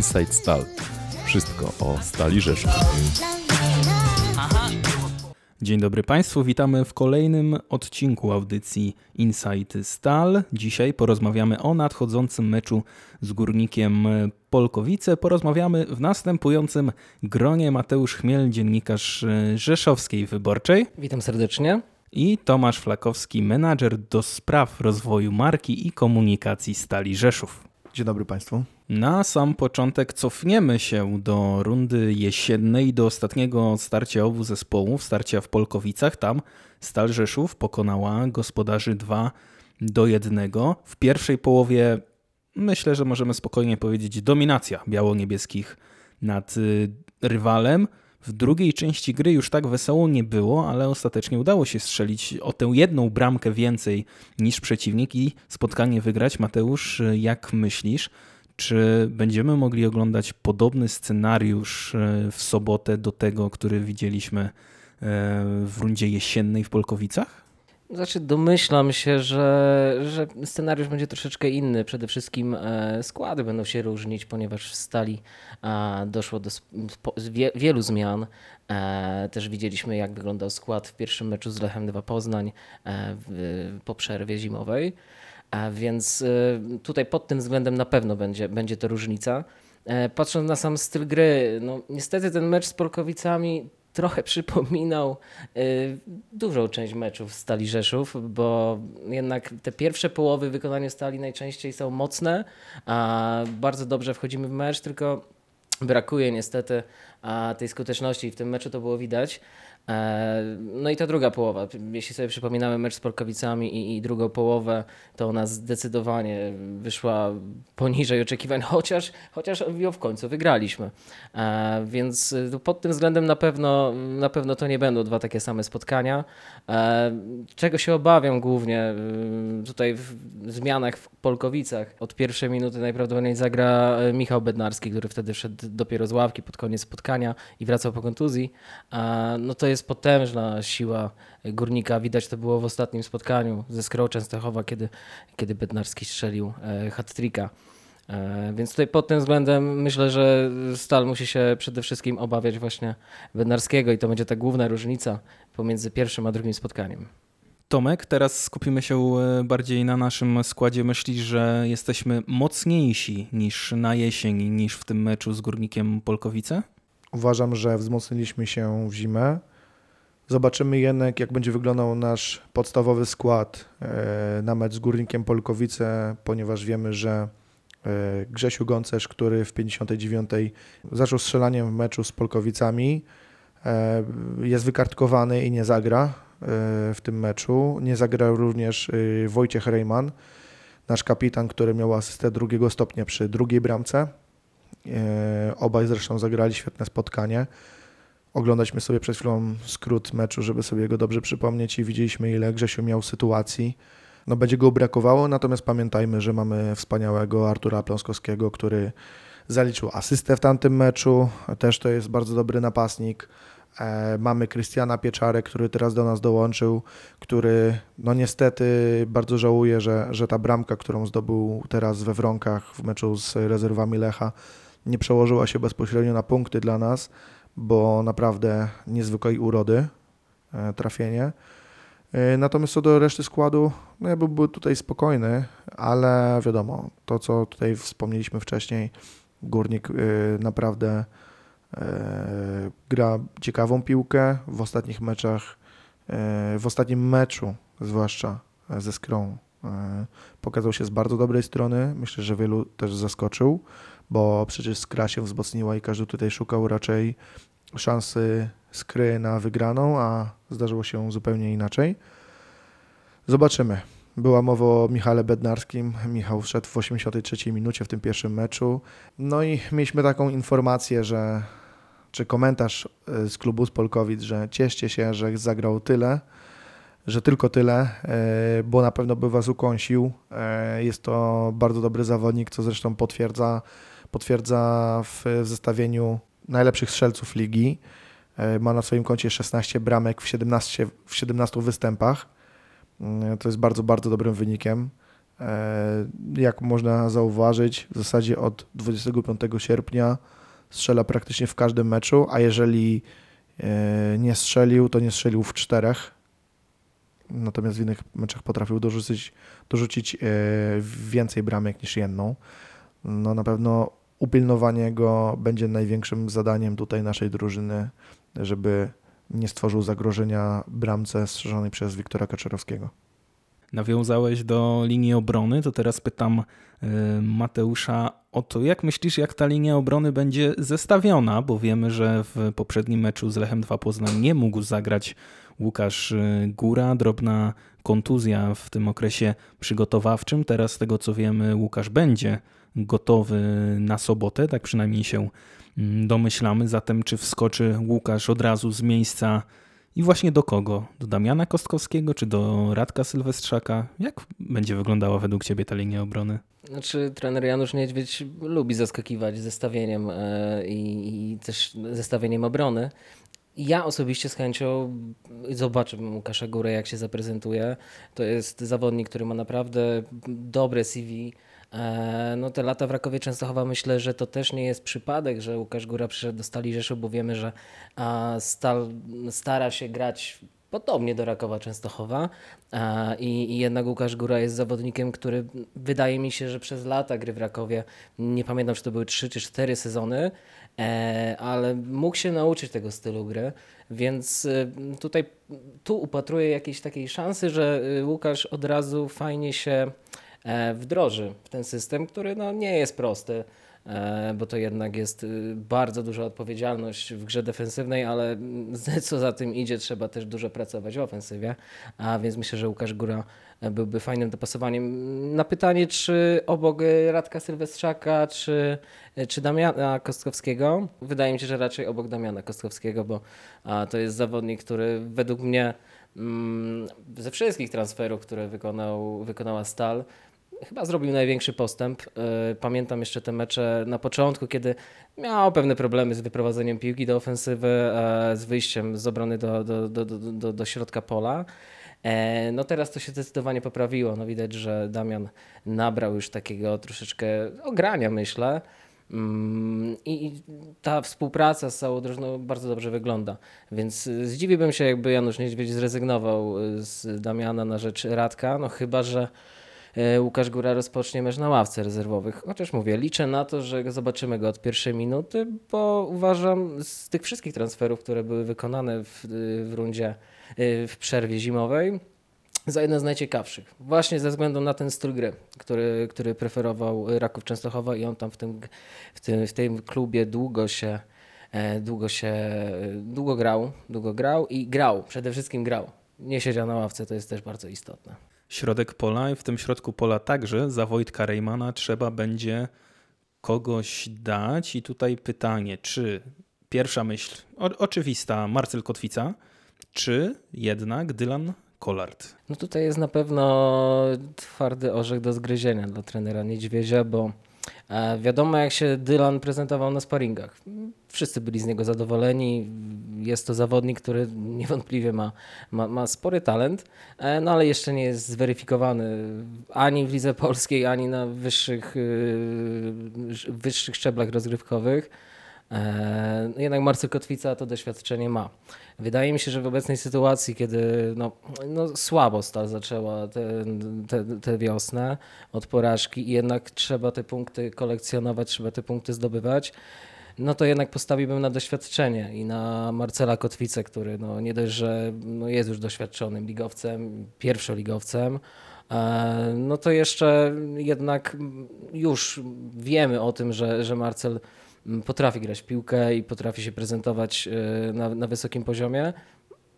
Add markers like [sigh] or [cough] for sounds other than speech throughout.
Inside Stal. Wszystko o Stali Rzeszów. Dzień dobry Państwu, witamy w kolejnym odcinku audycji Inside Stal. Dzisiaj porozmawiamy o nadchodzącym meczu z Górnikiem Polkowice. Porozmawiamy w następującym gronie Mateusz Chmiel, dziennikarz Rzeszowskiej Wyborczej. Witam serdecznie. I Tomasz Flakowski, menadżer do spraw rozwoju marki i komunikacji Stali Rzeszów. Dzień dobry Państwu. Na sam początek cofniemy się do rundy jesiennej, do ostatniego starcia obu zespołów, starcia w Polkowicach. Tam Stal Rzeszów pokonała gospodarzy 2 do 1. W pierwszej połowie myślę, że możemy spokojnie powiedzieć dominacja biało-niebieskich nad y, rywalem. W drugiej części gry już tak wesoło nie było, ale ostatecznie udało się strzelić o tę jedną bramkę więcej niż przeciwnik i spotkanie wygrać. Mateusz, jak myślisz? Czy będziemy mogli oglądać podobny scenariusz e, w sobotę do tego, który widzieliśmy e, w rundzie jesiennej w Polkowicach? Znaczy, domyślam się, że, że scenariusz będzie troszeczkę inny. Przede wszystkim e, składy będą się różnić, ponieważ w stali doszło do wielu zmian. Też widzieliśmy, jak wyglądał skład w pierwszym meczu z Lechem 2 Poznań po przerwie zimowej. A więc y, tutaj pod tym względem na pewno będzie, będzie to różnica. E, patrząc na sam styl gry, no niestety ten mecz z Polkowicami trochę [laughs] przypominał y, dużą część meczów Stali Rzeszów, bo jednak te pierwsze połowy w wykonaniu Stali najczęściej są mocne, a bardzo dobrze wchodzimy w mecz, tylko brakuje niestety tej skuteczności i w tym meczu to było widać. E, no i ta druga połowa, jeśli sobie przypominamy mecz z Polkowicami i, i drugą połowę, to ona zdecydowanie wyszła poniżej oczekiwań, chociaż, chociaż ją w końcu wygraliśmy. E, więc pod tym względem na pewno, na pewno to nie będą dwa takie same spotkania. E, czego się obawiam głównie tutaj w zmianach w Polkowicach. Od pierwszej minuty najprawdopodobniej zagra Michał Bednarski, który wtedy wszedł dopiero z ławki pod koniec spotkania i wracał po kontuzji. No to jest potężna siła górnika. Widać to było w ostatnim spotkaniu ze Skrą Częstochowa, kiedy, kiedy Bednarski strzelił e, hat-tricka. E, więc tutaj pod tym względem myślę, że Stal musi się przede wszystkim obawiać właśnie Bednarskiego i to będzie ta główna różnica pomiędzy pierwszym a drugim spotkaniem. Tomek, teraz skupimy się e, bardziej na naszym składzie. Myślisz, że jesteśmy mocniejsi niż na jesień, niż w tym meczu z Górnikiem Polkowice? Uważam, że wzmocniliśmy się w zimę. Zobaczymy jednak, jak będzie wyglądał nasz podstawowy skład e, na mecz z Górnikiem Polkowice, ponieważ wiemy, że e, Grzesiu Gącerz, który w 59 zaczął strzelaniem w meczu z Polkowicami, e, jest wykartkowany i nie zagra w tym meczu. Nie zagrał również Wojciech Rejman, nasz kapitan, który miał asystę drugiego stopnia przy drugiej bramce. Obaj zresztą zagrali świetne spotkanie. Oglądaliśmy sobie przed chwilą skrót meczu, żeby sobie go dobrze przypomnieć i widzieliśmy ile Grzesiu miał sytuacji. No będzie go brakowało, natomiast pamiętajmy, że mamy wspaniałego Artura Pląskowskiego, który zaliczył asystę w tamtym meczu, też to jest bardzo dobry napastnik. E, mamy Krystiana Pieczarę, który teraz do nas dołączył, który no niestety bardzo żałuje, że, że ta bramka, którą zdobył teraz we Wronkach w meczu z rezerwami Lecha, nie przełożyła się bezpośrednio na punkty dla nas bo naprawdę niezwykłej urody e, trafienie. E, natomiast co do reszty składu, no ja byłbym tutaj spokojny, ale wiadomo, to co tutaj wspomnieliśmy wcześniej, Górnik e, naprawdę gra ciekawą piłkę w ostatnich meczach, w ostatnim meczu zwłaszcza ze Skrą pokazał się z bardzo dobrej strony. Myślę, że wielu też zaskoczył bo przecież Skra się wzmocniła i każdy tutaj szukał raczej szansy Skry na wygraną, a zdarzyło się zupełnie inaczej. Zobaczymy. Była mowa o Michale Bednarskim. Michał wszedł w 83 minucie w tym pierwszym meczu. No i mieliśmy taką informację, że czy komentarz e, z klubu z Polkowic, że cieszcie się, że zagrał tyle, że tylko tyle, e, bo na pewno by was ukąsił. E, jest to bardzo dobry zawodnik, co zresztą potwierdza potwierdza w, zestawieniu najlepszych strzelców ligi. E, ma na swoim koncie 16 bramek w 17, w 17 występach. Mm, to jest bardzo, bardzo dobrym wynikiem. E, Jak można zauważyć, w zasadzie od 25 sierpnia strzela praktycznie w każdym meczu, a jeżeli e, nie strzelił, to nie strzelił w czterech. Natomiast w innych meczach potrafił dorzucić, dorzucić e, więcej bramek niż jedną. No na pewno upilnowanie go będzie największym zadaniem tutaj naszej drużyny, żeby nie stworzył zagrożenia bramce strzeżonej przez Wiktora Kaczorowskiego. Nawiązałeś do linii obrony, to teraz pytam y, Mateusza o to, jak myślisz, jak ta linia obrony będzie zestawiona, bo wiemy, że w poprzednim meczu z Lechem 2 Poznań nie mógł zagrać Łukasz y, Góra, drobna kontuzja w tym okresie przygotowawczym. Teraz z tego co wiemy, Łukasz będzie gotowy na sobotę, tak przynajmniej się mm, domyślamy. Zatem czy wskoczy Łukasz od razu z miejsca i właśnie do kogo? Do Damiana Kostkowskiego czy do Radka Sylwestrzaka? Jak będzie wyglądała według Ciebie ta linia obrony? Znaczy, trener Janusz Niedźwiedź lubi zaskakiwać zestawieniem e, i, i też zestawieniem obrony. Ja osobiście z chęcią zobaczyłbym Łukasza Górę, jak się zaprezentuje. To jest zawodnik, który ma naprawdę dobre CV. E, No te lata w Rakowie Częstochowa myślę, że to też nie jest przypadek, że Łukasz Góra przyszedł do Stali Rzeszów, bo wiemy, że Stal stara się grać podobnie do Rakowa Częstochowa a, i, i jednak Łukasz Góra jest zawodnikiem, który wydaje mi się, że przez lata gry w Rakowie, nie pamiętam czy to były 3 czy 4 sezony, e, ale mógł się nauczyć tego stylu gry, więc e, tutaj tu upatruję jakiejś takiej szansy, że e, Łukasz od razu fajnie się e, wdroży w ten system, który no, nie jest prosty, e, bo to jednak jest y, bardzo duża odpowiedzialność w grze defensywnej, ale [laughs] co za tym idzie, trzeba też dużo pracować w ofensywie, a więc myślę, że Łukasz Góra e, byłby fajnym dopasowaniem. Na pytanie, czy obok e, Radka Sylwestrzaka, czy, e, czy Damiana Kostkowskiego, wydaje mi się, że raczej obok Damiana Kostkowskiego, bo to jest zawodnik, który według mnie mm, ze wszystkich transferów, które wykonał, wykonała Stal, chyba zrobił największy postęp. E, Pamiętam jeszcze te mecze na początku, kiedy miał pewne problemy z wyprowadzeniem piłki do ofensywy, e, z wyjściem z obrony do, do, do, do, do, środka pola. E, No teraz to się zdecydowanie poprawiło. No widać, że Damian nabrał już takiego troszeczkę ogrania, myślę. Mm, I ta współpraca z całą drużyną bardzo dobrze wygląda. Więc zdziwiłbym się, jakby Janusz Niedźwiedź zrezygnował z Damiana na rzecz Radka, no chyba, że Łukasz Góra rozpocznie mecz na ławce rezerwowych. Chociaż mówię, liczę na to, że zobaczymy go od pierwszej minuty, bo uważam z tych wszystkich transferów, które były wykonane w, y, w rundzie y, w przerwie zimowej, za jeden z najciekawszych. Właśnie ze względu na ten styl gry, który, który preferował Raków Częstochowa i on tam w tym, w tym, w tym klubie długo się, e, długo się, e, długo grał, długo grał i grał, przede wszystkim grał. Nie siedział na ławce, to jest też bardzo istotne. Środek pola i w tym środku pola także za Wojtka Rejmana trzeba będzie kogoś dać. I tutaj pytanie, czy pierwsza myśl, o, oczywista, Marcel Kotwica, czy jednak Dylan Collard? No tutaj jest na pewno twardy orzech do zgryzienia dla trenera Niedźwiedzia, bo wiadomo jak się Dylan prezentował na sparingach. Wszyscy byli z niego zadowoleni. Jest to zawodnik, który niewątpliwie ma, ma, ma spory talent, e, no ale jeszcze nie jest zweryfikowany ani w lidze polskiej, ani na wyższych, y, wyższych szczeblach rozgrywkowych. E, Jednak Marcel Kotwica to doświadczenie ma. Wydaje mi się, że w obecnej sytuacji, kiedy no, no słabo Stal zaczęła tę wiosnę od porażki i jednak trzeba te punkty kolekcjonować, trzeba te punkty zdobywać, no to jednak postawiłbym na doświadczenie i na Marcela Kotwicę, który no, nie dość, że no, jest już doświadczonym ligowcem, pierwszoligowcem, e, no to jeszcze jednak już wiemy o tym, że, że Marcel potrafi grać w piłkę i potrafi się prezentować e, na, na wysokim poziomie.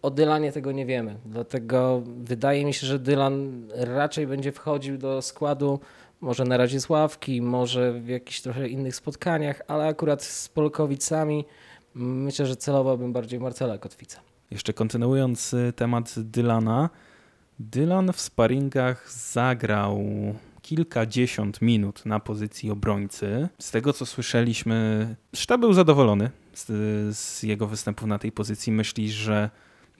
O Dylanie tego nie wiemy, dlatego wydaje mi się, że Dylan raczej będzie wchodził do składu, może na razie z ławki, może w jakichś trochę innych spotkaniach, ale akurat z Polkowicami myślę, że celowałbym bardziej Marcela Kotwica. Jeszcze kontynuując y, temat Dylana. Dylan w sparingach zagrał kilkadziesiąt minut na pozycji obrońcy. Z tego co słyszeliśmy, sztab był zadowolony z, z jego występów na tej pozycji. Myślisz, że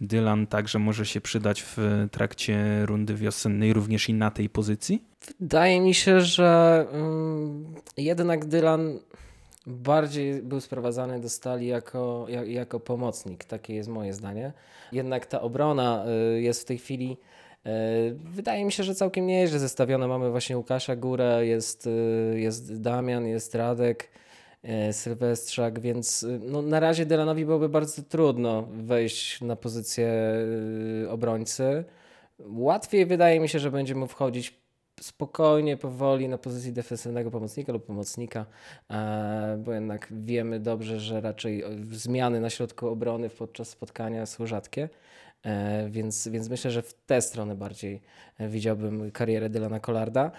Dylan także może się przydać w trakcie rundy wiosennej, również i na tej pozycji? Wydaje mi się, że mm, jednak Dylan bardziej był sprowadzany do stali jako, jak, jako pomocnik. Takie jest moje zdanie. Jednak ta obrona y, jest w tej chwili. Y, Wydaje mi się, że całkiem nieźle zestawiona. Mamy właśnie Łukasza Górę, jest, y, jest Damian, jest Radek, y, Sylwestrzak, więc no, na razie Dylanowi byłoby bardzo trudno wejść na pozycję obrońcy. Łatwiej wydaje mi się, że będzie mu wchodzić spokojnie, powoli na pozycji defensywnego pomocnika lub pomocnika, e, bo jednak wiemy dobrze, że raczej zmiany na środku obrony podczas spotkania są rzadkie. E, Więc, więc myślę, że w tę stronę bardziej e, widziałbym karierę Dylana Collarda.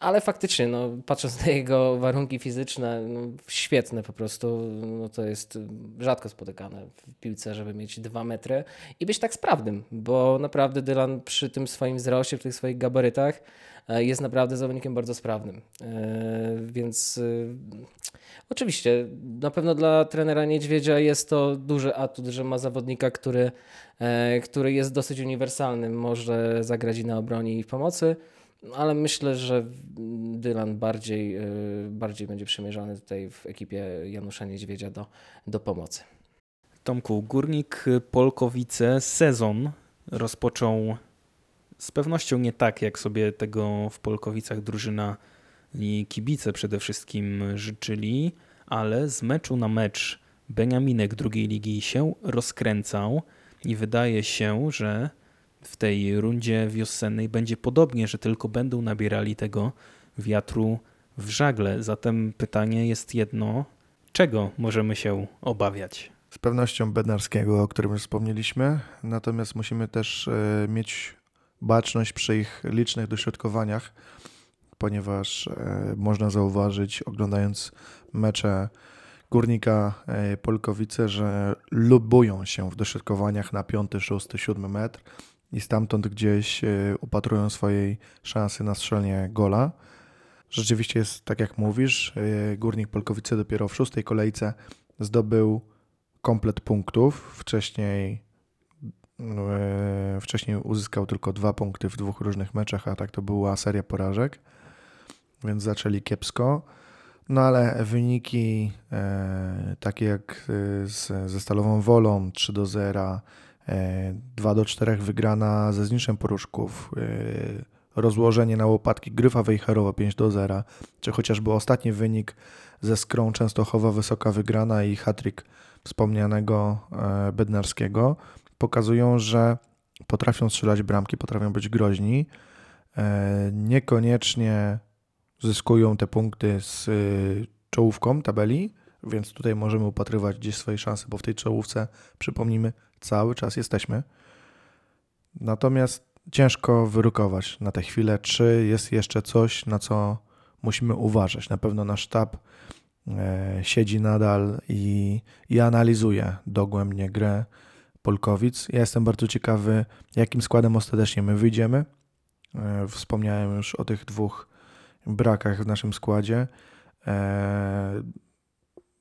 Ale faktycznie, no, patrząc na jego warunki fizyczne, no, świetne po prostu. No, to jest rzadko spotykane w piłce, żeby mieć dwa metry i być tak sprawnym, bo naprawdę Dylan przy tym swoim wzroście, przy tych swoich gabarytach e, jest naprawdę zawodnikiem bardzo sprawnym. Więc e, oczywiście, na pewno dla trenera Niedźwiedzia jest to duży atut, że ma zawodnika, który, e, który jest dosyć uniwersalny, może zagrać i na obronie i w pomocy. Ale myślę, że Dylan bardziej, e, bardziej będzie przymierzony tutaj w ekipie Janusza Niedźwiedzia do, do pomocy. Tomku, Górnik Polkowice sezon rozpoczął z pewnością nie tak, jak sobie tego w Polkowicach drużyna kibice przede wszystkim życzyli, ale z meczu na mecz Beniaminek drugiej ligi się rozkręcał i wydaje się, że w tej rundzie wiosennej będzie podobnie, że tylko będą nabierali tego wiatru w żagle. Zatem pytanie jest jedno, czego możemy się obawiać? Z pewnością Bednarskiego, o którym już wspomnieliśmy, natomiast musimy też e, mieć baczność przy ich licznych dośrodkowaniach, ponieważ e, można zauważyć, oglądając mecze Górnika e, Polkowice, że lubują się w dośrodkowaniach na 5, 6, 7 metr i stamtąd gdzieś e, upatrują swojej szansy na strzelenie gola. Rzeczywiście jest tak jak mówisz, Górnik Polkowice dopiero w szóstej kolejce zdobył komplet punktów. Wcześniej, wcześniej uzyskał tylko dwa punkty w dwóch różnych meczach, a tak to była seria porażek, więc zaczęli kiepsko. No ale wyniki e, takie jak e, z, ze Stalową Wolą 3 do 0, e, 2 do 4 wygrana ze Zniszem Poruszków, e, rozłożenie na łopatki Gryfa Wejherowa 5 do 0, czy chociażby ostatni wynik ze Skrą Częstochowa wysoka wygrana i hatryk wspomnianego e, Bednarskiego pokazują, że potrafią strzelać bramki, potrafią być groźni. E, Niekoniecznie zyskują te punkty z y, czołówką tabeli, więc tutaj możemy upatrywać gdzieś swoje szanse, bo w tej czołówce, przypomnijmy, cały czas jesteśmy. Natomiast ciężko wyrukować na tę chwilę, czy jest jeszcze coś, na co musimy uważać. Na pewno nasz sztab e, siedzi nadal i, i analizuje dogłębnie grę Polkowic. Ja jestem bardzo ciekawy, jakim składem ostatecznie my wyjdziemy. E, Wspomniałem już o tych dwóch brakach w naszym składzie. E,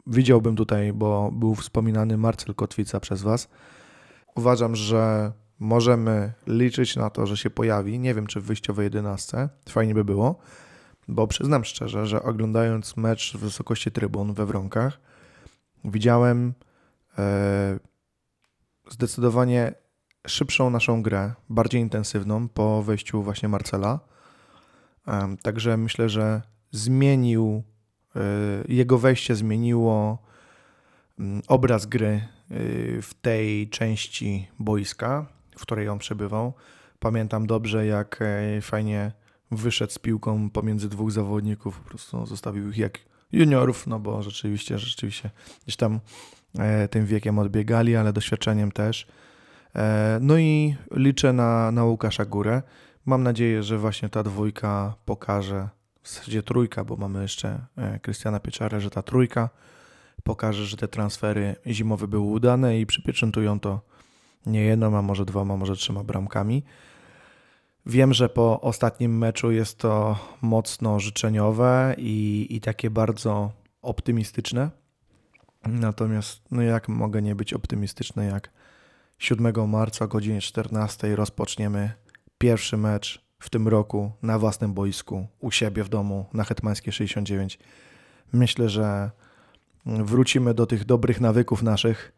widziałbym tutaj, bo był wspominany Marcel Kotwica przez Was. Uważam, że możemy liczyć na to, że się pojawi. Nie wiem, czy w wyjściowej 11. Fajnie by było, bo przyznam szczerze, że oglądając mecz w wysokości trybun we Wronkach, widziałem e, zdecydowanie szybszą naszą grę, bardziej intensywną po wejściu właśnie Marcela. Także myślę, że zmienił, y, jego wejście zmieniło mm, obraz gry y, w tej części boiska, w której on przebywał. Pamiętam dobrze, jak e, fajnie wyszedł z piłką pomiędzy dwóch zawodników, po prostu zostawił ich jak juniorów, no bo rzeczywiście, rzeczywiście gdzieś tam e, tym wiekiem odbiegali, ale doświadczeniem też. E, No i liczę na, na Łukasza Górę. Mam nadzieję, że właśnie ta dwójka pokaże, w zasadzie trójka, bo mamy jeszcze e, Krystiana Pieczarę, że ta trójka pokaże, że te transfery zimowe były udane i przypieczętują to nie jedną, a może dwoma, może trzema bramkami. Wiem, że po ostatnim meczu jest to mocno życzeniowe i, i takie bardzo optymistyczne. Natomiast, no jak mogę nie być optymistyczny, jak 7 marca o godzinie 14 rozpoczniemy pierwszy mecz w tym roku na własnym boisku u siebie w domu na Hetmańskiej 69. Myślę, że wrócimy do tych dobrych nawyków naszych,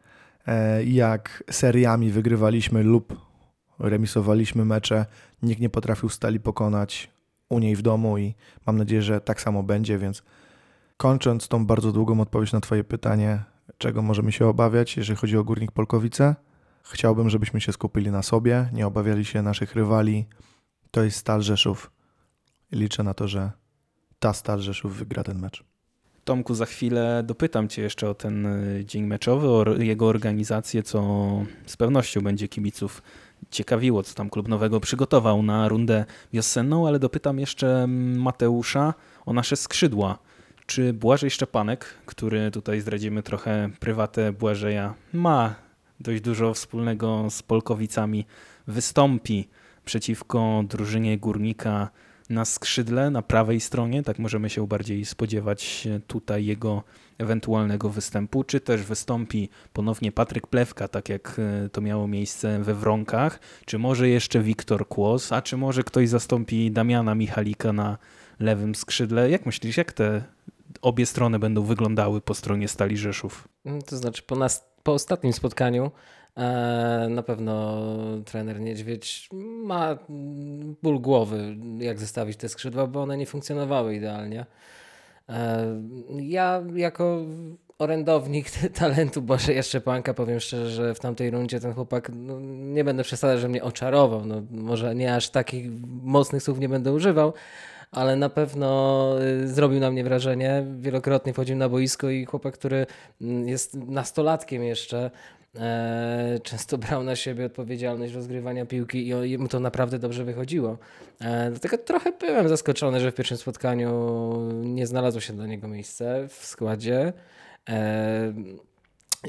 e, jak seriami wygrywaliśmy lub remisowaliśmy mecze. Nikt nie potrafił stali pokonać u niej w domu i mam nadzieję, że tak samo będzie, więc kończąc tą bardzo długą odpowiedź na Twoje pytanie, czego możemy się obawiać, jeżeli chodzi o Górnik Polkowice, chciałbym, żebyśmy się skupili na sobie, nie obawiali się naszych rywali. To jest Stal Rzeszów liczę na to, że ta Stal Rzeszów wygra ten mecz. Tomku, za chwilę dopytam Cię jeszcze o ten y, dzień meczowy, o jego organizację, co z pewnością będzie kibiców ciekawiło, co tam klub nowego przygotował na rundę wiosenną, ale dopytam jeszcze Mateusza o nasze skrzydła. Czy Błażej Szczepanek, który tutaj zdradzimy trochę prywatę Błażeja, ma dość dużo wspólnego z Polkowicami, wystąpi przeciwko drużynie Górnika na skrzydle, na prawej stronie, tak możemy się bardziej spodziewać tutaj jego ewentualnego występu, czy też wystąpi ponownie Patryk Plewka, tak jak e, to miało miejsce we Wronkach, czy może jeszcze Wiktor Kłos, a czy może ktoś zastąpi Damiana Michalika na lewym skrzydle. Jak myślisz, jak te obie strony będą wyglądały po stronie Stali Rzeszów? Mm, To znaczy, po, nas, po ostatnim spotkaniu e, na pewno trener Niedźwiedź ma ból głowy, jak zestawić te skrzydła, bo one nie funkcjonowały idealnie. E, ja jako orędownik [laughs] talentu Bożeja Szczepanka powiem szczerze, że w tamtej rundzie ten chłopak, no, nie będę przesadzał, że mnie oczarował, no, może nie aż takich mocnych słów nie będę używał, ale na pewno y, zrobił na mnie wrażenie. Wielokrotnie wchodził na boisko i chłopak, który mm, jest nastolatkiem jeszcze, e, często brał na siebie odpowiedzialność rozgrywania piłki i mu to naprawdę dobrze wychodziło. E, dlatego trochę byłem zaskoczony, że w pierwszym spotkaniu nie znalazło się dla niego miejsce w składzie.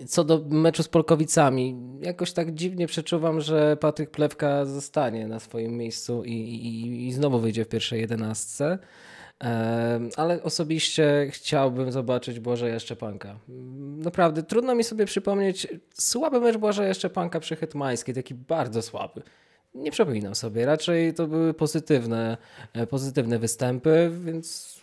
Co do meczu z Polkowicami, jakoś tak dziwnie przeczuwam, że Patryk Plewka zostanie na swoim miejscu i, i, i znowu wyjdzie w pierwszej jedenastce. Ale osobiście chciałbym zobaczyć Błażeja Szczepanka. Naprawdę trudno mi sobie przypomnieć słaby mecz Błażeja Szczepanka przy Hetmańskiej, taki bardzo słaby. Nie przypominam sobie, raczej to były pozytywne, e, pozytywne występy, więc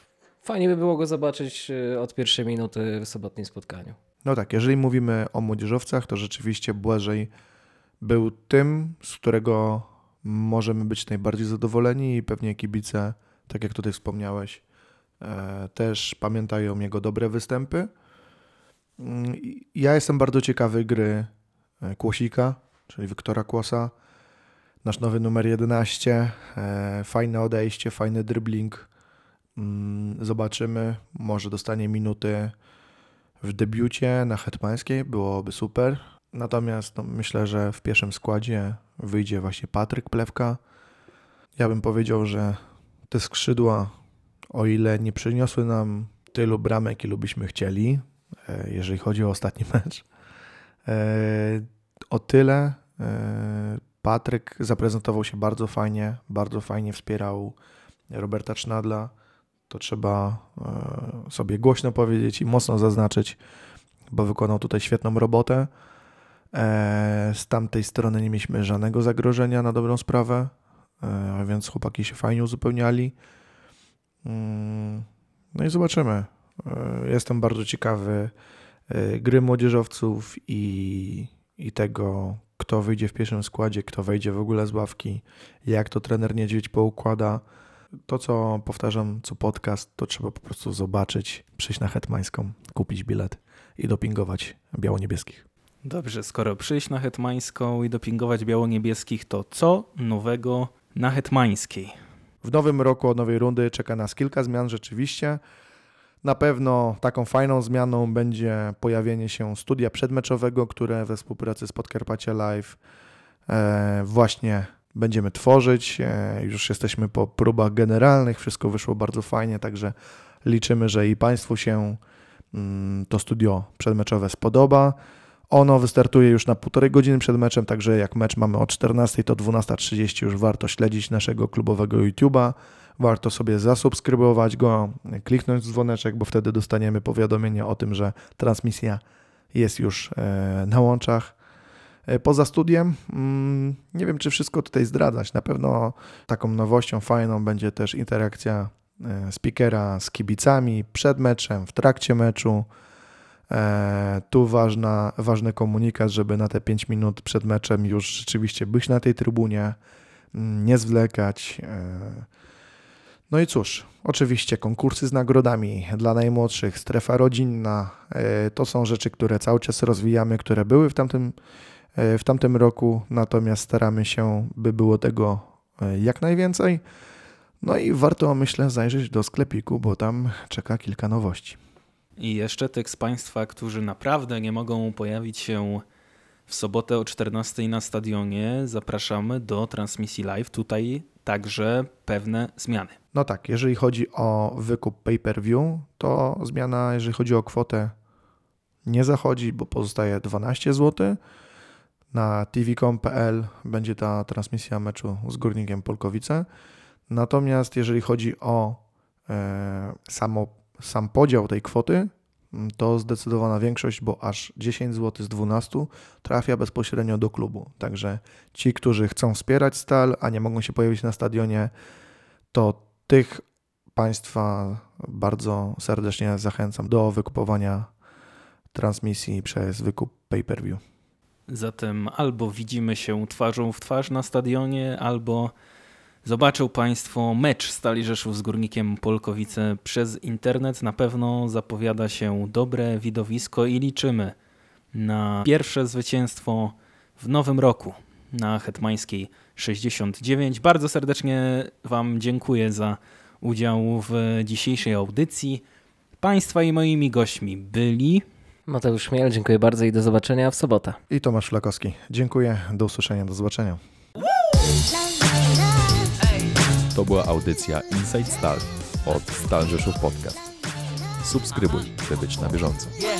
fajnie by było go zobaczyć e, od pierwszej minuty w sobotnim spotkaniu. No tak, jeżeli mówimy o młodzieżowcach, to rzeczywiście Błażej był tym, z którego możemy być najbardziej zadowoleni i pewnie kibice, tak jak tutaj wspomniałeś, e, też pamiętają jego dobre występy. Mm, Ja jestem bardzo ciekawy gry e, Kłosika, czyli Wiktora Kłosa. Nasz nowy numer 11, e, fajne odejście, fajny dribbling. Mm, Zobaczymy, może dostanie minuty w debiucie na Hetmańskiej, byłoby super. Natomiast no, myślę, że w pierwszym składzie wyjdzie właśnie Patryk Plewka. Ja bym powiedział, że te skrzydła, o ile nie przyniosły nam tylu bramek, ilu byśmy chcieli, e, jeżeli chodzi o ostatni [laughs] mecz, e, o tyle e, Patryk zaprezentował się bardzo fajnie, bardzo fajnie wspierał Roberta Cznadla to trzeba e, sobie głośno powiedzieć i mocno zaznaczyć, bo wykonał tutaj świetną robotę. E, Z tamtej strony nie mieliśmy żadnego zagrożenia na dobrą sprawę, e, więc chłopaki się fajnie uzupełniali. Mm, No i zobaczymy. Jestem bardzo ciekawy gry młodzieżowców i, i tego, kto wyjdzie w pierwszym składzie, kto wejdzie w ogóle z ławki, jak to trener Niedźwiedź poukłada. To, co powtarzam, co podcast, to trzeba po prostu zobaczyć, przyjść na Hetmańską, kupić bilet i dopingować biało-niebieskich. Dobrze, skoro przyjść na Hetmańską i dopingować biało-niebieskich, to co nowego na Hetmańskiej? W nowym roku od nowej rundy czeka nas kilka zmian rzeczywiście. Na pewno taką fajną zmianą będzie pojawienie się studia przedmeczowego, które we współpracy z Podkarpacia Live e, właśnie będziemy tworzyć. E, już jesteśmy po próbach generalnych, wszystko wyszło bardzo fajnie, także liczymy, że i Państwu się mm, to studio przedmeczowe spodoba. Ono wystartuje już na półtorej godziny przed meczem, także jak mecz mamy o 14, to 12.30 już warto śledzić naszego klubowego YouTube'a. Warto sobie zasubskrybować go, kliknąć dzwoneczek, bo wtedy dostaniemy powiadomienie o tym, że transmisja jest już e, na łączach. E, Poza studiem, mm, nie wiem czy wszystko tutaj zdradzać. Na pewno taką nowością fajną będzie też interakcja e, speakera z kibicami przed meczem, w trakcie meczu. E, Tu ważna, ważny komunikat, żeby na te 5 minut przed meczem już rzeczywiście być na tej trybunie, mm, nie zwlekać. No i cóż, oczywiście konkursy z nagrodami dla najmłodszych, strefa rodzinna, to są rzeczy, które cały czas rozwijamy, które były w tamtym, w tamtym roku, natomiast staramy się, by było tego e, jak najwięcej. No i warto, myślę, zajrzeć do sklepiku, bo tam czeka kilka nowości. I jeszcze tych z Państwa, którzy naprawdę nie mogą pojawić się w sobotę o 14 na stadionie, zapraszamy do transmisji live. Tutaj także pewne zmiany. No tak, jeżeli chodzi o wykup pay-per-view, to zmiana, jeżeli chodzi o kwotę, nie zachodzi, bo pozostaje 12 zł. Na tvcom.pl będzie ta transmisja meczu z Górnikiem Polkowice. Natomiast jeżeli chodzi o e, samo, sam podział tej kwoty, m, to zdecydowana większość, bo aż 10 zł z 12 trafia bezpośrednio do klubu. Także ci, którzy chcą wspierać stal, a nie mogą się pojawić na stadionie, to tych Państwa bardzo serdecznie zachęcam do wykupowania transmisji przez wykup pay-per-view. Zatem albo widzimy się twarzą w twarz na stadionie, albo zobaczą Państwo mecz Stali Rzeszów z Górnikiem Polkowice przez internet. Na pewno zapowiada się dobre widowisko i liczymy na pierwsze zwycięstwo w nowym roku na Hetmańskiej 69. Bardzo serdecznie Wam dziękuję za udział w dzisiejszej audycji. Państwa i moimi gośćmi byli Mateusz Szmiel, dziękuję bardzo i do zobaczenia w sobotę. I Tomasz Flakowski. Dziękuję, do usłyszenia, do zobaczenia. To była audycja Inside Stal od Stal Rzeszów Podcast. Subskrybuj, by być na bieżąco. Yeah.